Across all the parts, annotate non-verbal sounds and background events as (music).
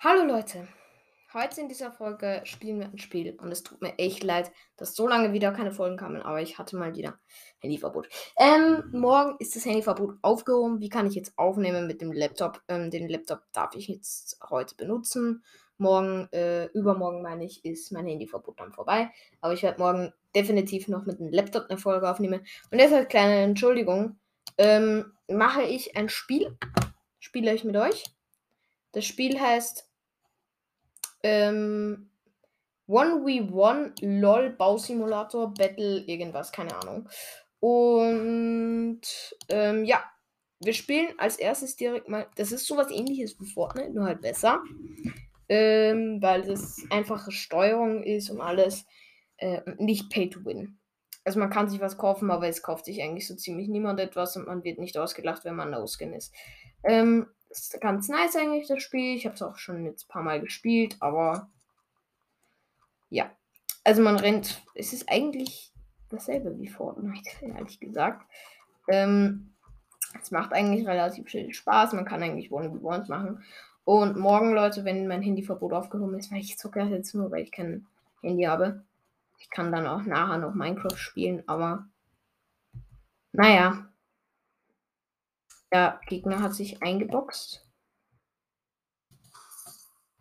Hallo Leute, heute in dieser Folge spielen wir ein Spiel und es tut mir echt leid, dass so lange wieder keine Folgen kamen, aber ich hatte mal wieder Handyverbot. Ähm, morgen ist das Handyverbot aufgehoben. Wie kann ich jetzt aufnehmen mit dem Laptop? Ähm, den Laptop darf ich jetzt heute benutzen. Morgen, äh, übermorgen meine ich, ist mein Handyverbot dann vorbei. Aber ich werde morgen definitiv noch mit dem Laptop eine Folge aufnehmen. Und deshalb kleine Entschuldigung. Ähm, mache ich ein Spiel, spiele ich mit euch. Das Spiel heißt ähm, 1v1 LOL Bausimulator Battle irgendwas, keine Ahnung. Und ähm, ja, wir spielen als erstes direkt mal. Das ist sowas ähnliches wie Fortnite, nur halt besser. Ähm, weil das einfache Steuerung ist und alles. Äh, nicht Pay to Win. Also man kann sich was kaufen, aber es kauft sich eigentlich so ziemlich niemand etwas und man wird nicht ausgelacht, wenn man No-Skin ist. Ähm, ist ganz nice eigentlich, das Spiel. Ich habe es auch schon jetzt ein paar Mal gespielt, aber ja. Also man rennt. Es ist eigentlich dasselbe wie Fortnite, (laughs) ehrlich gesagt. Ähm, es macht eigentlich relativ viel Spaß. Man kann eigentlich One v Ones machen. Und morgen, Leute, wenn mein Handyverbot aufgehoben ist, weil ich zocke jetzt nur, weil ich kein Handy habe. Ich kann dann auch nachher noch Minecraft spielen, aber naja, der Gegner hat sich eingeboxt.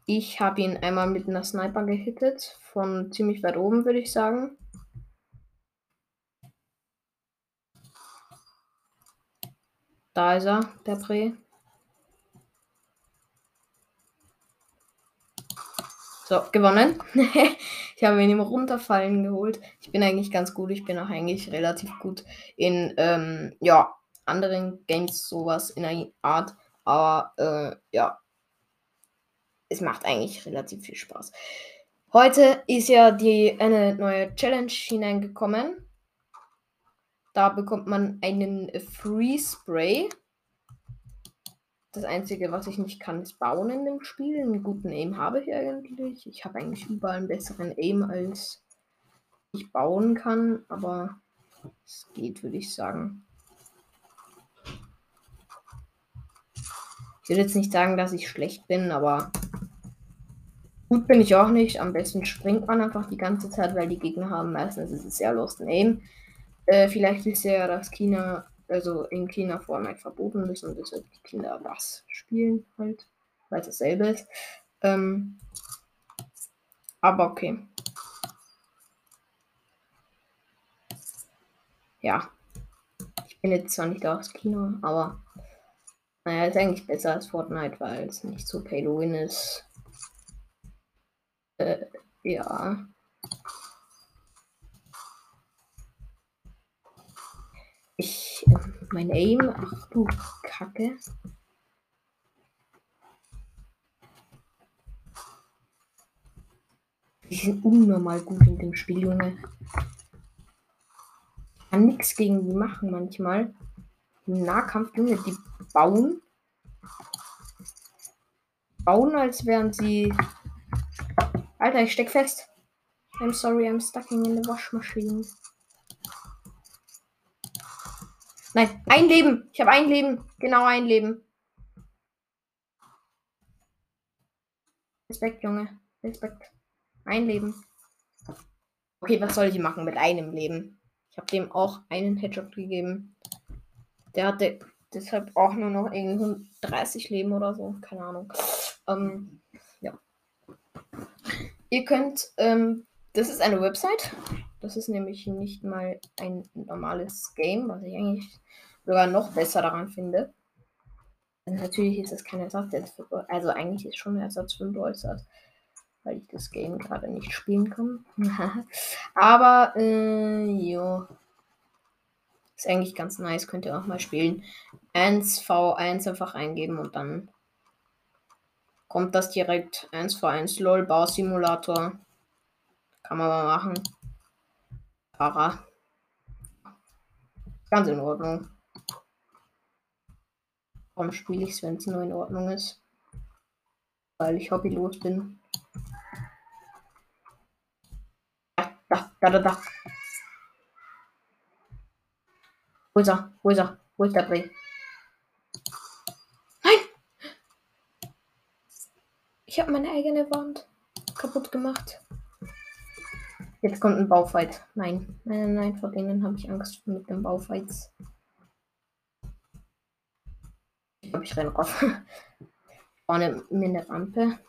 Ich habe ihn einmal mit einer Sniper gehittet. Von ziemlich weit oben, würde ich sagen. Da ist er, der Prä. So, gewonnen. (laughs) ich habe ihn im Runterfallen geholt. Ich bin eigentlich ganz gut. Ich bin auch eigentlich relativ gut in, ähm, ja, anderen Games sowas in der Art. Aber äh, ja, es macht eigentlich relativ viel Spaß. Heute ist ja die eine neue Challenge hineingekommen. Da bekommt man einen Free Spray. Das Einzige, was ich nicht kann, ist bauen in dem Spiel. Einen guten Aim habe ich eigentlich. Ich habe eigentlich überall einen besseren Aim, als ich bauen kann. Aber es geht, würde ich sagen. Ich würde jetzt nicht sagen, dass ich schlecht bin, aber gut bin ich auch nicht. Am besten springt man einfach die ganze Zeit, weil die Gegner haben meistens ist es sehr Lost in Aim. Äh, vielleicht ist ja, dass China, also in China Fortnite verboten ist und deshalb die Kinder was spielen halt, weil es dasselbe ist. Ähm, aber okay. Ja. Ich bin jetzt zwar nicht aus Kino, aber naja, ist eigentlich besser als Fortnite, weil es nicht so pay to win ist. Äh, ja. Ich, mein Aim, ach du Kacke. Die sind unnormal gut in dem Spiel, Junge. Ich kann nichts gegen die machen manchmal. Im Nahkampf, Junge, die bauen. Bauen, als wären sie. Alter, ich steck fest. I'm sorry, I'm stucking in the Waschmaschine. Nein, ein Leben. Ich habe ein Leben. Genau ein Leben. Respekt, Junge. Respekt. Ein Leben. Okay, was soll ich machen mit einem Leben? Ich habe dem auch einen Headshot gegeben. Der hatte deshalb auch nur noch irgendwie 30 Leben oder so. Keine Ahnung. Ähm, ja. Ihr könnt, ähm, das ist eine Website. Das ist nämlich nicht mal ein normales Game, was ich eigentlich sogar noch besser daran finde. Also natürlich ist es kein Ersatz, für, also eigentlich ist schon ein Ersatz für Brawl weil ich das Game gerade nicht spielen kann. (laughs) Aber, äh, jo. Ist eigentlich ganz nice, könnt ihr auch mal spielen. 1v1 einfach eingeben und dann kommt das direkt 1v1 LOL Bausimulator. Kann man mal machen. Para. Ganz in Ordnung. Warum spiele ich es, wenn es nur in Ordnung ist? Weil ich hobbylos bin. Da, da, da, da, da. Wo ist er? Wo ist er? Wo ist der Dreh? Nein! Ich habe meine eigene Wand kaputt gemacht. Jetzt kommt ein Baufight. Nein, nein, nein, vor denen habe ich Angst mit den Baufights. Ich glaube, ich renne rauf. (laughs) Vorne mir eine Rampe.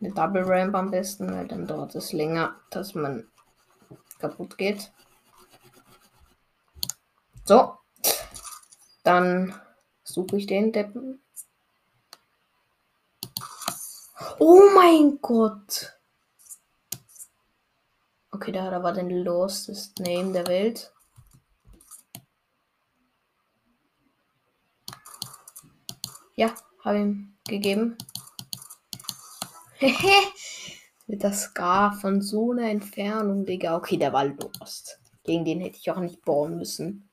Eine Double Ramp am besten, weil dann dauert es länger, dass man kaputt geht. So. Dann suche ich den Deppen. Oh mein Gott. Okay, da hat aber den lostest Name der Welt. Ja, habe ihm gegeben. (laughs) Mit der Scar von so einer Entfernung, Digga. Okay, der war lost. Gegen den hätte ich auch nicht bauen müssen.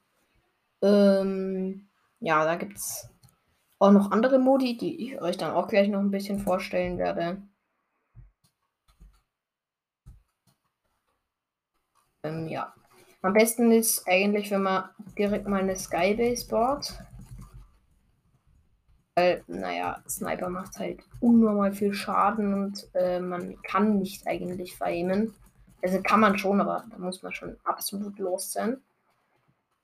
Ähm, ja, da gibt es auch noch andere Modi, die ich euch dann auch gleich noch ein bisschen vorstellen werde. Ähm, ja. Am besten ist eigentlich, wenn man direkt mal eine Skybase baut. Weil, naja, Sniper macht halt unnormal viel Schaden und äh, man kann nicht eigentlich veraimen. Also kann man schon, aber da muss man schon absolut los sein.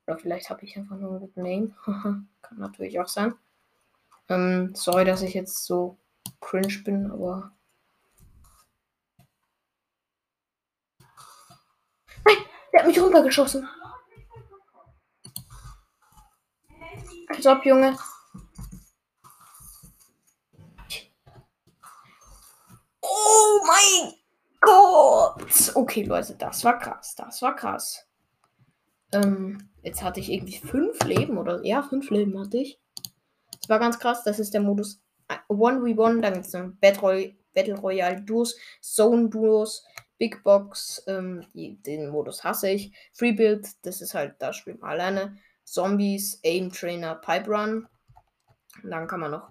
Oder vielleicht habe ich einfach nur einen guten Name. (laughs) kann natürlich auch sein. Ähm, sorry, dass ich jetzt so cringe bin, aber. Nein, der hat mich runtergeschossen. Als ob, Junge. Oh mein Gott. Okay, Leute, das war krass. Das war krass. Ähm, jetzt hatte ich irgendwie fünf Leben oder ja, fünf Leben hatte ich. Das war ganz krass. Das ist der Modus 1v1. Dann gibt es noch Battle, Battle Royale Duos, Zone Duos, Big Box. Ähm, die, den Modus hasse ich. Free Build, das ist halt, da spielt man alleine. Zombies, Aim Trainer, Pipe Run. Und dann kann man noch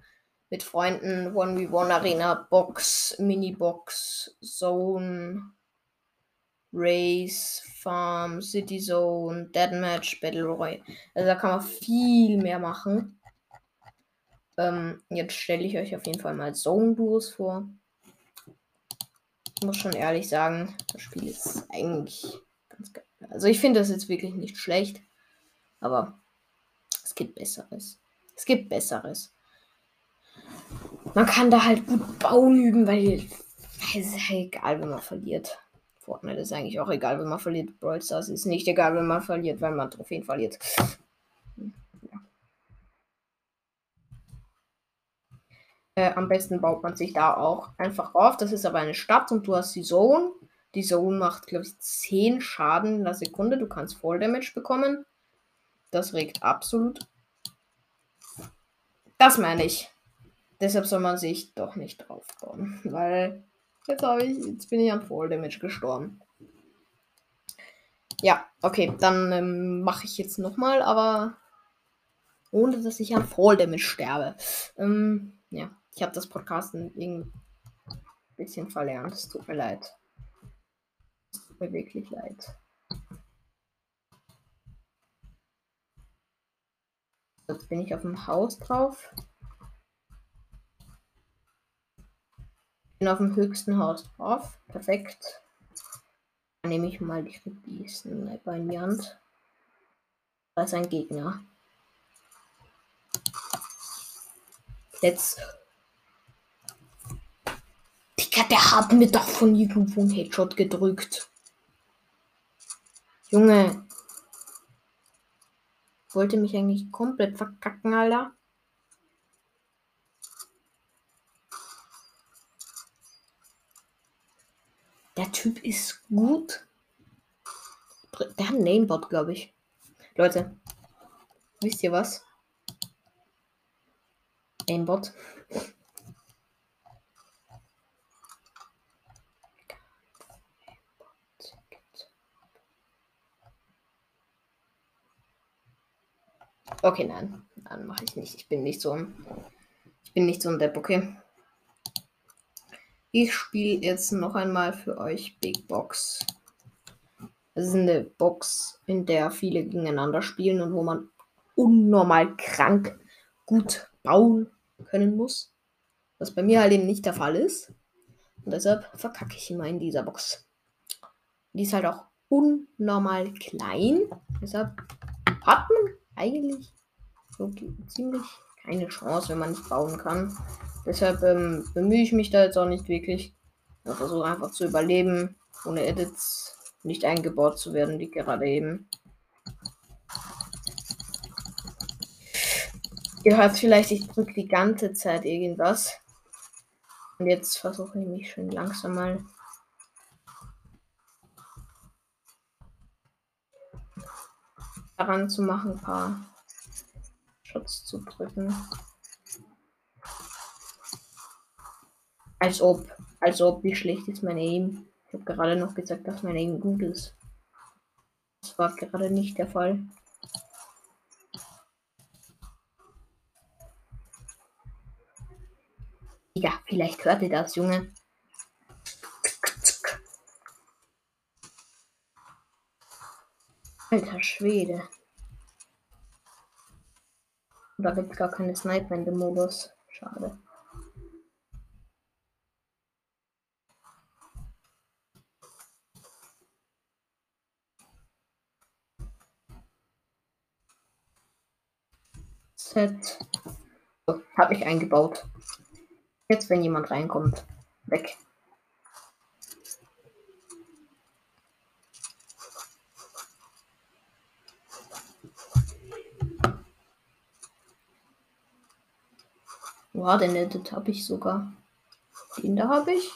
mit Freunden 1v1 Arena, Box, Mini-Box, Zone, Race, Farm, City Zone, Deathmatch, Battle Royale. Also da kann man viel mehr machen. Ähm, jetzt stelle ich euch auf jeden Fall mal Zone-Duos vor. Ich muss schon ehrlich sagen, das Spiel ist eigentlich ganz geil. Also ich finde das jetzt wirklich nicht schlecht, aber es gibt Besseres. Es gibt Besseres man kann da halt gut bauen üben, weil es ist halt egal, wenn man verliert. Fortnite ist eigentlich auch egal, wenn man verliert. Brawl Stars ist nicht egal, wenn man verliert, weil man Trophäen verliert. Ja. Äh, am besten baut man sich da auch einfach auf. Das ist aber eine Stadt und du hast die Zone. Die Zone macht, glaube ich, 10 Schaden in der Sekunde. Du kannst Voll Damage bekommen. Das regt absolut. Das meine ich. Deshalb soll man sich doch nicht draufbauen. Weil jetzt ich, jetzt bin ich am Fall Damage gestorben. Ja, okay, dann ähm, mache ich jetzt nochmal, aber ohne dass ich am Fall Damage sterbe. Ähm, ja, ich habe das Podcasten ein bisschen verlernt. Es tut mir leid. Es tut mir wirklich leid. Jetzt bin ich auf dem Haus drauf. Bin auf dem höchsten Haus drauf. Perfekt. Dann nehme ich mal die, Sniper in die Hand. Da ist ein Gegner. Jetzt. Digga, der hat mir doch von irgendwo einen Headshot gedrückt. Junge. Wollte mich eigentlich komplett verkacken, Alter. Der Typ ist gut. Der hat einen Namebot, glaube ich. Leute, wisst ihr was? Aimbot. Okay, nein, dann mache ich nicht. Ich bin nicht so ein, ich bin nicht so ein Depp, okay? Ich spiele jetzt noch einmal für euch Big Box. Das ist eine Box, in der viele gegeneinander spielen und wo man unnormal krank gut bauen können muss. Was bei mir halt eben nicht der Fall ist. Und deshalb verkacke ich immer in dieser Box. Die ist halt auch unnormal klein. Deshalb hat man eigentlich so ziemlich keine Chance, wenn man nicht bauen kann. Deshalb ähm, bemühe ich mich da jetzt auch nicht wirklich. Ich versuche einfach zu überleben, ohne Edits nicht eingebaut zu werden, die gerade eben. Ihr hört vielleicht, ich drücke die ganze Zeit irgendwas. Und jetzt versuche ich mich schon langsam mal daran zu machen, ein paar Shots zu drücken. Als ob, als ob, wie schlecht ist mein Aim? Ich habe gerade noch gesagt, dass mein Aim gut ist. Das war gerade nicht der Fall. Ja, vielleicht hört ihr das, Junge. Alter Schwede. Da gibt es gar keine Sniper in dem Modus. Schade. Set. So, habe ich eingebaut. Jetzt, wenn jemand reinkommt, weg. Wow, den Edit habe ich sogar. Den da habe ich.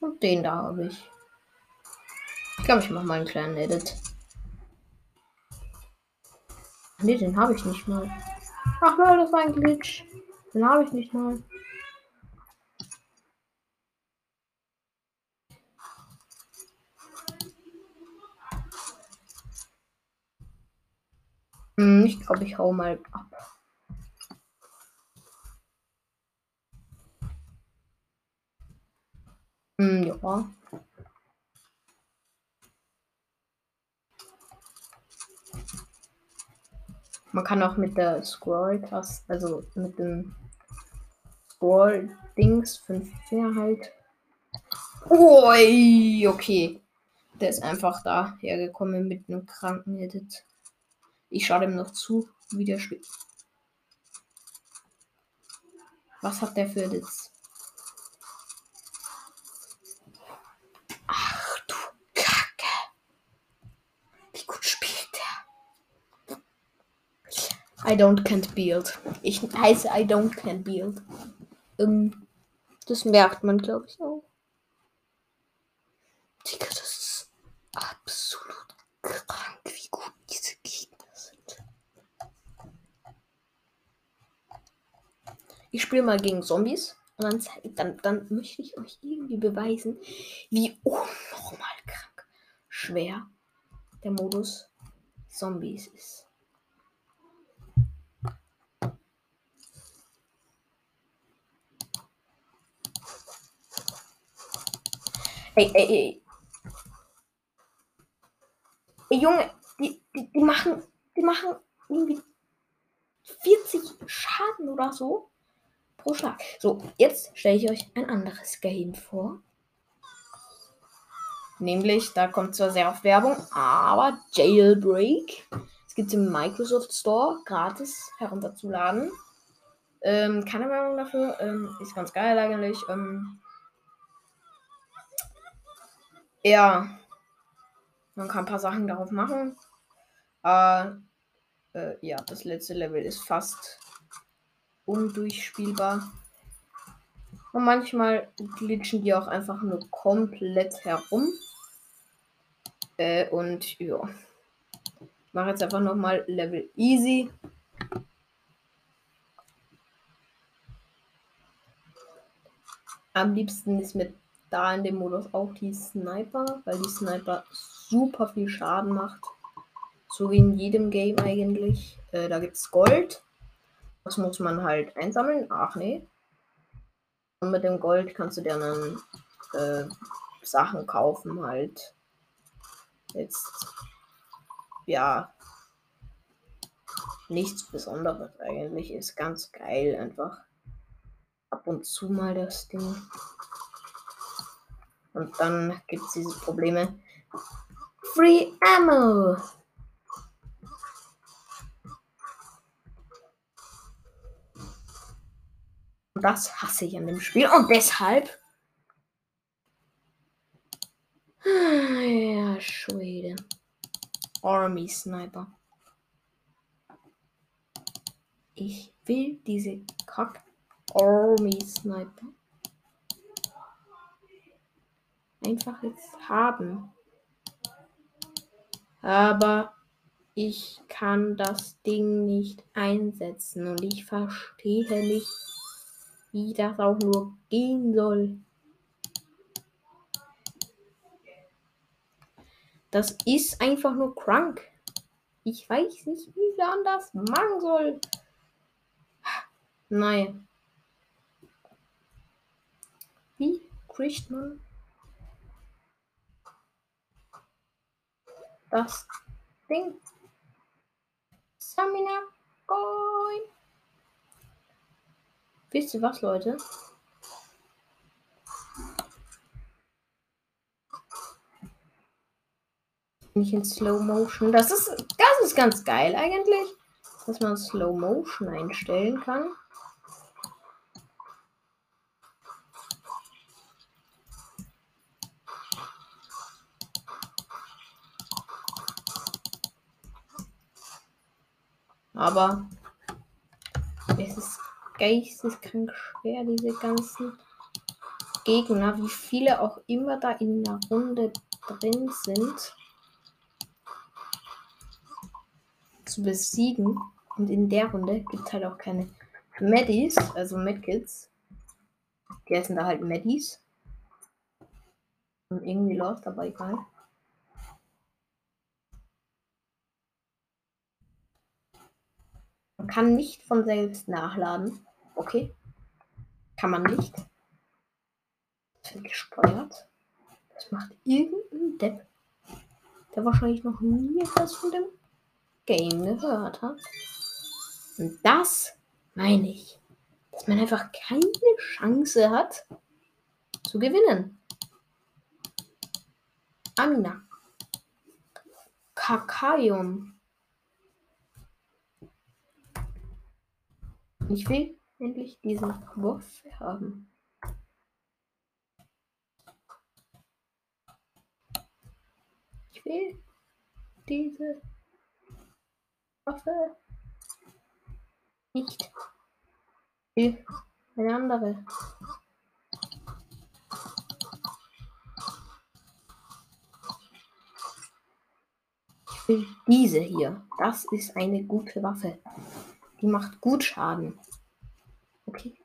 Und den da habe ich. Ich glaube, ich mache mal einen kleinen Edit. Ne, den habe ich nicht mal. Ach lol, das war ein Glitch. Den habe ich nicht mal. Hm, ich glaube, ich hau mal ab. Hm, ja. Man kann auch mit der Scroll-Taste, also mit dem Scroll-Dings, fünf Finger halt. Ui, okay. Der ist einfach da hergekommen mit einem kranken Edit. Ich schaue dem noch zu, wie der spielt. Was hat der für Edits? Ach du Kacke. Wie gut spielt der? I don't can't build. Ich heiße I don't can't build. Ähm, das merkt man, glaube ich, auch. Digga, das ist absolut krank, wie gut diese Gegner sind. Ich spiele mal gegen Zombies. Und dann, dann, dann möchte ich euch irgendwie beweisen, wie unnormal krank schwer der Modus Zombies ist. Ey, ey, ey. Ey, Junge, die, die, die machen, die machen irgendwie 40 Schaden oder so pro Schlag. So, jetzt stelle ich euch ein anderes Game vor. Nämlich, da kommt zwar sehr oft Werbung, aber Jailbreak. Es gibt im Microsoft Store gratis herunterzuladen. Ähm, keine Werbung dafür. Ähm, ist ganz geil eigentlich. Ähm, ja, man kann ein paar Sachen darauf machen. Äh, äh, ja, das letzte Level ist fast undurchspielbar. Und manchmal glitschen die auch einfach nur komplett herum. Äh, und ja. Mache jetzt einfach nochmal Level Easy. Am liebsten ist mit da in dem Modus auch die Sniper, weil die Sniper super viel Schaden macht. So wie in jedem Game eigentlich. Äh, da gibt es Gold. Das muss man halt einsammeln. Ach nee. Und mit dem Gold kannst du dir dann äh, Sachen kaufen halt. Jetzt. Ja. nichts Besonderes eigentlich. Ist ganz geil einfach. Ab und zu mal das Ding. Und dann gibt es diese Probleme. Free Ammo! Und das hasse ich an dem Spiel. Und deshalb. Ja, Schwede. Army Sniper. Ich will diese Kack Army Sniper einfach jetzt haben. Aber ich kann das Ding nicht einsetzen und ich verstehe nicht, wie das auch nur gehen soll. Das ist einfach nur krank. Ich weiß nicht, wie man das machen soll. Nein. Wie kriegt man das Ding? Samina Coin. Wisst ihr was, Leute? Nicht in Slow Motion. Das ist, das ist ganz geil eigentlich, dass man Slow Motion einstellen kann. Aber es ist geisteskrank schwer, diese ganzen Gegner, wie viele auch immer da in der Runde drin sind, zu besiegen. Und in der Runde gibt es halt auch keine Medis, also Medkits. Die heißen da halt Medis. Und irgendwie läuft dabei egal. Man kann nicht von selbst nachladen. Okay. Kann man nicht. Das wird gesteuert. Das macht irgendein Depp, der wahrscheinlich noch nie etwas von dem Game gehört hat. Und das meine ich, dass man einfach keine Chance hat zu gewinnen. Amina. Kakaium. Ich will endlich diesen Wurf haben. Ich will diese Waffe nicht. Eine andere. Ich will diese hier. Das ist eine gute Waffe. Die macht gut Schaden. Okay.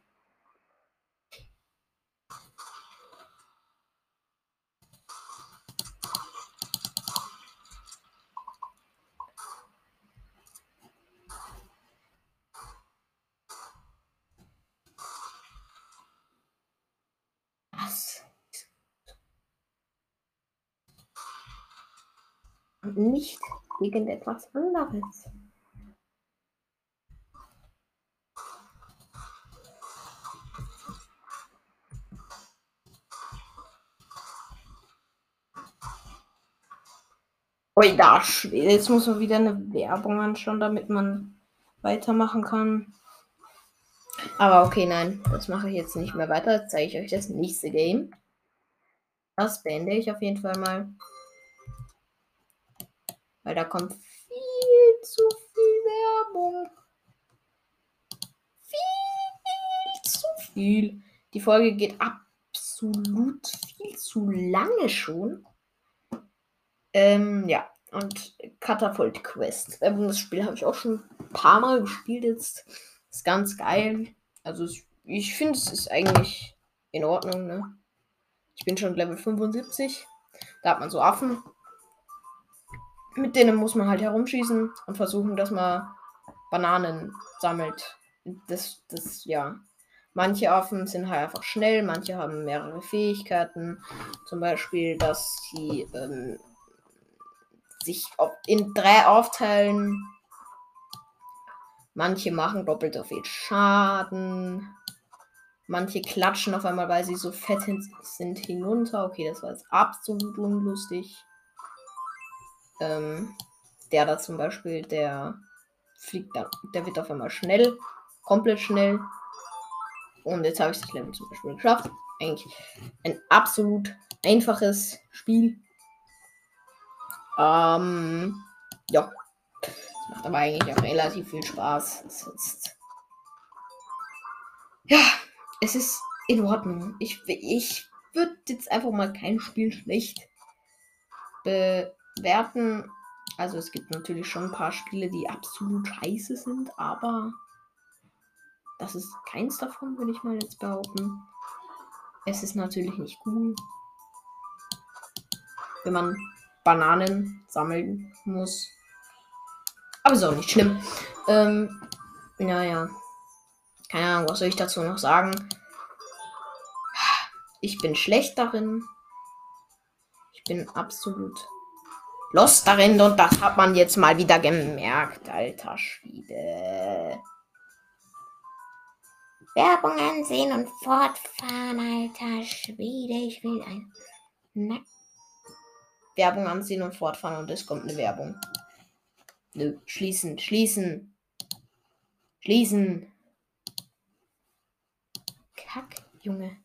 Was? Nicht gegen etwas anderes. Ui, da Jetzt muss man wieder eine Werbung anschauen, damit man weitermachen kann. Aber okay, nein, das mache ich jetzt nicht mehr weiter. Jetzt zeige ich euch das nächste Game. Das beende ich auf jeden Fall mal. Weil da kommt viel zu viel Werbung. Viel zu viel. Die Folge geht absolut viel zu lange schon. Ähm, ja, und Catapult Quest. Ähm, das Spiel habe ich auch schon ein paar Mal gespielt jetzt. Ist ganz geil. Also ich finde, es ist eigentlich in Ordnung, ne? Ich bin schon Level 75. Da hat man so Affen. Mit denen muss man halt herumschießen und versuchen, dass man Bananen sammelt. Das, das, ja. Manche Affen sind halt einfach schnell, manche haben mehrere Fähigkeiten. Zum Beispiel, dass sie ähm, sich in drei aufteilen Manche machen doppelt so viel Schaden. Manche klatschen auf einmal, weil sie so fett sind hinunter. Okay, das war jetzt absolut unlustig. Ähm, der da zum Beispiel, der fliegt dann, der wird auf einmal schnell, komplett schnell. Und jetzt habe ich das Level zum Beispiel geschafft. Eigentlich ein absolut einfaches Spiel. Ähm, ja. Das macht aber eigentlich auch relativ viel Spaß. Es ist, ja, es ist in Ordnung. Ich, ich würde jetzt einfach mal kein Spiel schlecht bewerten. Also es gibt natürlich schon ein paar Spiele, die absolut scheiße sind, aber das ist keins davon, würde ich mal jetzt behaupten. Es ist natürlich nicht cool, wenn man Bananen sammeln muss. Aber ist auch nicht schlimm. Ähm, naja. Keine Ahnung, was soll ich dazu noch sagen? Ich bin schlecht darin. Ich bin absolut lost darin und das hat man jetzt mal wieder gemerkt, alter Schwede. Werbung ansehen und fortfahren, alter Schwede. Ich will ein. Na. Werbung ansehen und fortfahren und es kommt eine Werbung. Nö, schließen, schließen. Schließen. Kack, Junge.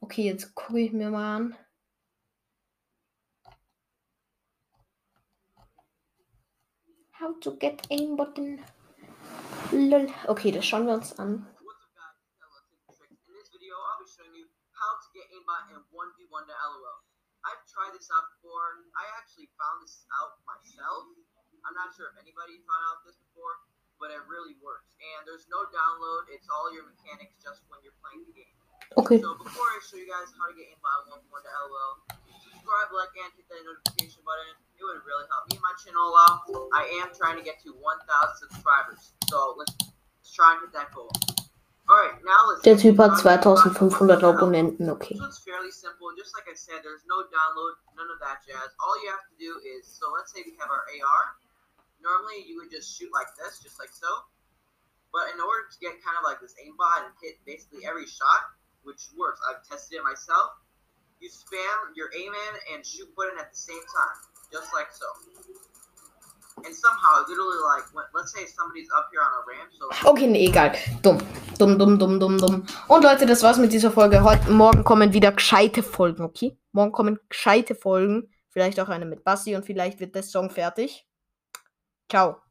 Okay, jetzt gucke ich mir mal an. How to get aim button. Lol. Okay, das schauen wir uns an. I've tried this out before. I actually found this out myself. I'm not sure if anybody found out this before, but it really works. And there's no download. It's all your mechanics just when you're playing the game. Okay. So before I show you guys how to get one more to LOL, subscribe, like, and hit that notification button. It would really help me and my channel out. I am trying to get to 1,000 subscribers. So let's, let's try and hit that goal. Alright, now let's Der Typ hat 2500 Abonnenten, okay. So it's fairly simple. Just like I said, there's no download, none of that jazz. All you have to do is, so let's say we have our AR. Normally you would just shoot like this, just like so. But in order to get kind of like this aimbot and hit basically every shot, which works. I've tested it myself. You spam your aim in and shoot button at the same time, just like so. And somehow, literally, like, when, let's say somebody's up here on a ramp, so. Okay, nee, egal. Dumm. Dumm, dumm, dumm, dumm, dumm. Und Leute, das war's mit dieser Folge. Heute, morgen kommen wieder gescheite Folgen, okay? Morgen kommen gescheite Folgen. Vielleicht auch eine mit Basti und vielleicht wird der Song fertig. Ciao.